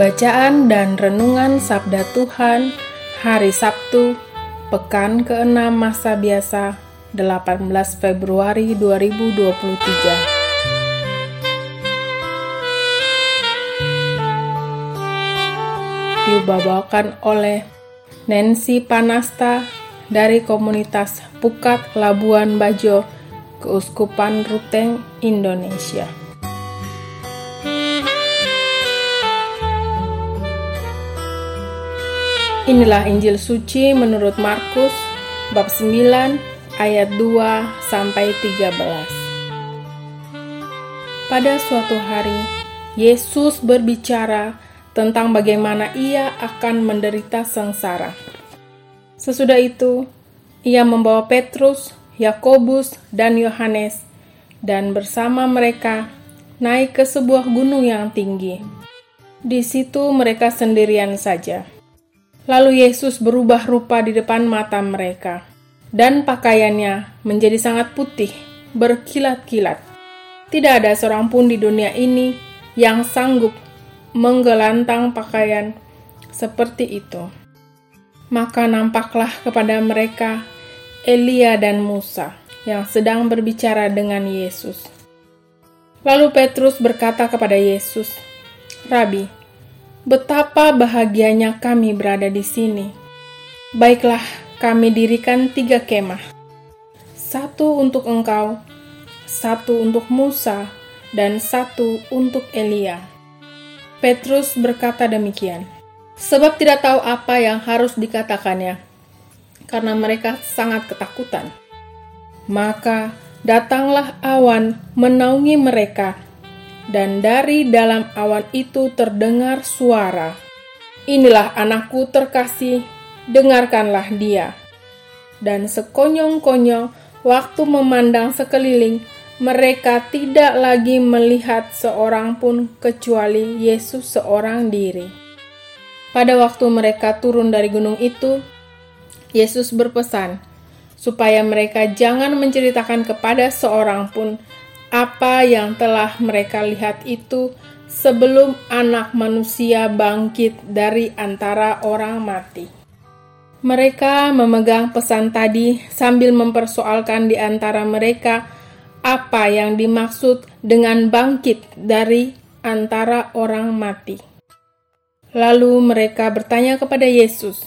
Bacaan dan Renungan Sabda Tuhan Hari Sabtu, Pekan ke-6 Masa Biasa, 18 Februari 2023. Dibawakan oleh Nancy Panasta dari komunitas Pukat Labuan Bajo, Keuskupan Ruteng, Indonesia. Inilah Injil suci menurut Markus bab 9 ayat 2 sampai 13. Pada suatu hari, Yesus berbicara tentang bagaimana ia akan menderita sengsara. Sesudah itu, ia membawa Petrus, Yakobus, dan Yohanes dan bersama mereka naik ke sebuah gunung yang tinggi. Di situ mereka sendirian saja. Lalu Yesus berubah rupa di depan mata mereka, dan pakaiannya menjadi sangat putih, berkilat-kilat. Tidak ada seorang pun di dunia ini yang sanggup menggelantang pakaian seperti itu. Maka nampaklah kepada mereka Elia dan Musa yang sedang berbicara dengan Yesus. Lalu Petrus berkata kepada Yesus, "Rabi, Betapa bahagianya kami berada di sini. Baiklah, kami dirikan tiga kemah. Satu untuk engkau, satu untuk Musa, dan satu untuk Elia. Petrus berkata demikian, sebab tidak tahu apa yang harus dikatakannya, karena mereka sangat ketakutan. Maka datanglah awan menaungi mereka, dan dari dalam awan itu terdengar suara, "Inilah anakku terkasih, dengarkanlah dia." Dan sekonyong-konyong waktu memandang sekeliling, mereka tidak lagi melihat seorang pun kecuali Yesus seorang diri. Pada waktu mereka turun dari gunung itu, Yesus berpesan supaya mereka jangan menceritakan kepada seorang pun apa yang telah mereka lihat itu sebelum Anak Manusia bangkit dari antara orang mati. Mereka memegang pesan tadi sambil mempersoalkan di antara mereka apa yang dimaksud dengan bangkit dari antara orang mati. Lalu mereka bertanya kepada Yesus,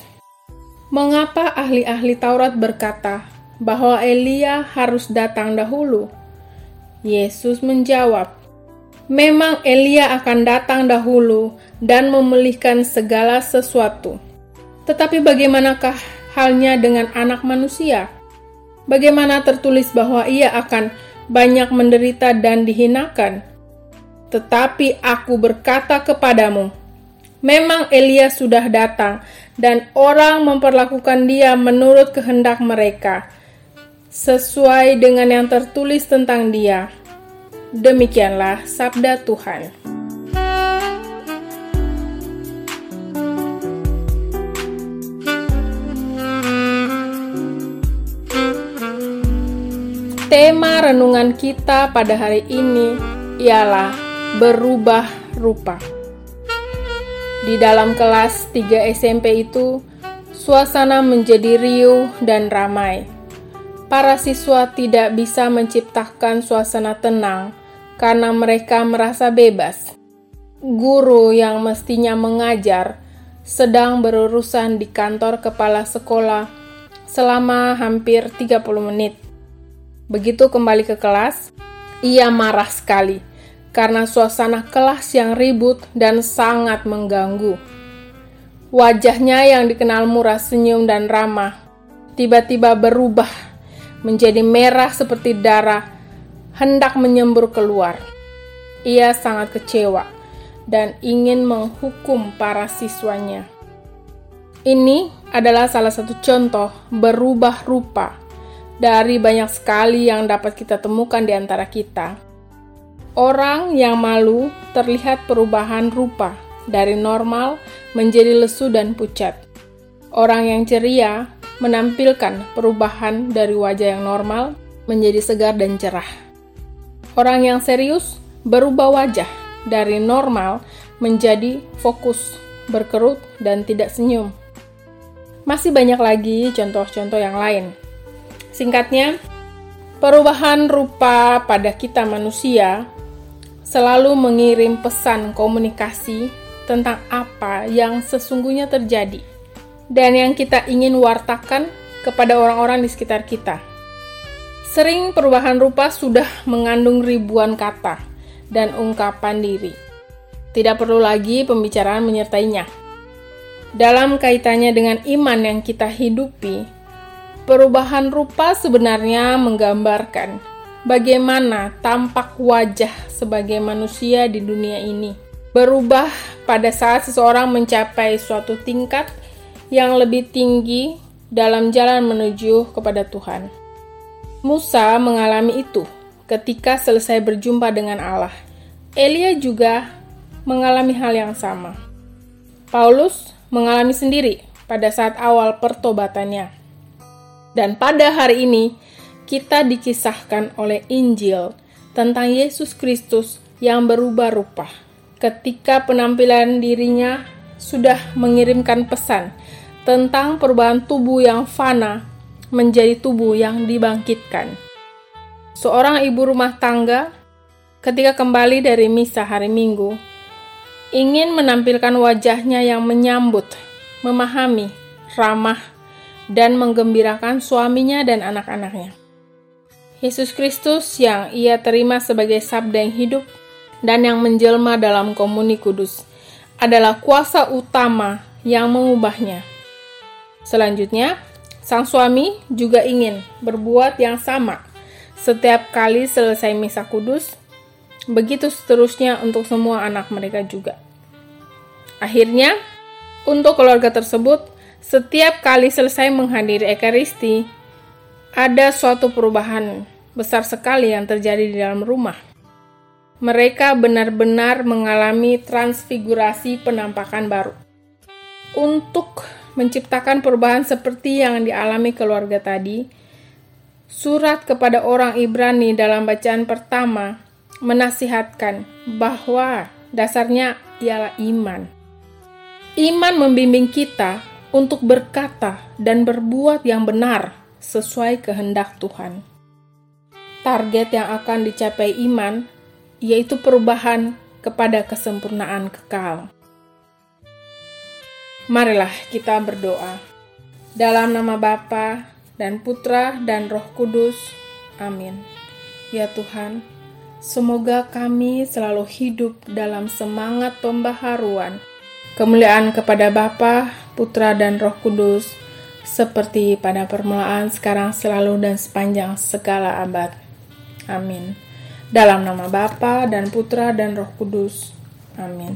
"Mengapa ahli-ahli Taurat berkata bahwa Elia harus datang dahulu?" Yesus menjawab, "Memang Elia akan datang dahulu dan memulihkan segala sesuatu. Tetapi bagaimanakah halnya dengan Anak Manusia? Bagaimana tertulis bahwa ia akan banyak menderita dan dihinakan? Tetapi aku berkata kepadamu, memang Elia sudah datang, dan orang memperlakukan dia menurut kehendak mereka." Sesuai dengan yang tertulis tentang Dia. Demikianlah sabda Tuhan. Tema renungan kita pada hari ini ialah berubah rupa. Di dalam kelas 3 SMP itu, suasana menjadi riuh dan ramai para siswa tidak bisa menciptakan suasana tenang karena mereka merasa bebas. Guru yang mestinya mengajar sedang berurusan di kantor kepala sekolah selama hampir 30 menit. Begitu kembali ke kelas, ia marah sekali karena suasana kelas yang ribut dan sangat mengganggu. Wajahnya yang dikenal murah senyum dan ramah tiba-tiba berubah menjadi merah seperti darah, hendak menyembur keluar. Ia sangat kecewa dan ingin menghukum para siswanya. Ini adalah salah satu contoh berubah rupa dari banyak sekali yang dapat kita temukan di antara kita. Orang yang malu terlihat perubahan rupa dari normal menjadi lesu dan pucat. Orang yang ceria menampilkan perubahan dari wajah yang normal menjadi segar dan cerah. Orang yang serius berubah wajah dari normal menjadi fokus, berkerut, dan tidak senyum. Masih banyak lagi contoh-contoh yang lain. Singkatnya, perubahan rupa pada kita manusia selalu mengirim pesan komunikasi tentang apa yang sesungguhnya terjadi dan yang kita ingin wartakan kepada orang-orang di sekitar kita. Sering perubahan rupa sudah mengandung ribuan kata dan ungkapan diri. Tidak perlu lagi pembicaraan menyertainya dalam kaitannya dengan iman yang kita hidupi, perubahan rupa sebenarnya menggambarkan bagaimana tampak wajah sebagai manusia di dunia ini. Berubah pada saat seseorang mencapai suatu tingkat yang lebih tinggi dalam jalan menuju kepada Tuhan. Musa mengalami itu ketika selesai berjumpa dengan Allah. Elia juga mengalami hal yang sama. Paulus mengalami sendiri pada saat awal pertobatannya. Dan pada hari ini, kita dikisahkan oleh Injil tentang Yesus Kristus yang berubah rupa. Ketika penampilan dirinya sudah mengirimkan pesan tentang perubahan tubuh yang fana menjadi tubuh yang dibangkitkan. Seorang ibu rumah tangga ketika kembali dari misa hari Minggu ingin menampilkan wajahnya yang menyambut, memahami, ramah, dan menggembirakan suaminya dan anak-anaknya. Yesus Kristus yang ia terima sebagai sabda yang hidup dan yang menjelma dalam komuni kudus adalah kuasa utama yang mengubahnya. Selanjutnya, sang suami juga ingin berbuat yang sama setiap kali selesai misa kudus Begitu seterusnya untuk semua anak mereka juga. Akhirnya, untuk keluarga tersebut, setiap kali selesai menghadiri Ekaristi, ada suatu perubahan besar sekali yang terjadi di dalam rumah. Mereka benar-benar mengalami transfigurasi penampakan baru. Untuk menciptakan perubahan seperti yang dialami keluarga tadi, surat kepada orang Ibrani dalam bacaan pertama menasihatkan bahwa dasarnya ialah iman. Iman membimbing kita untuk berkata dan berbuat yang benar sesuai kehendak Tuhan. Target yang akan dicapai iman yaitu perubahan kepada kesempurnaan kekal. Marilah kita berdoa. Dalam nama Bapa dan Putra dan Roh Kudus. Amin. Ya Tuhan, Semoga kami selalu hidup dalam semangat pembaharuan. Kemuliaan kepada Bapa, Putra, dan Roh Kudus, seperti pada permulaan, sekarang, selalu, dan sepanjang segala abad. Amin. Dalam nama Bapa dan Putra dan Roh Kudus. Amin.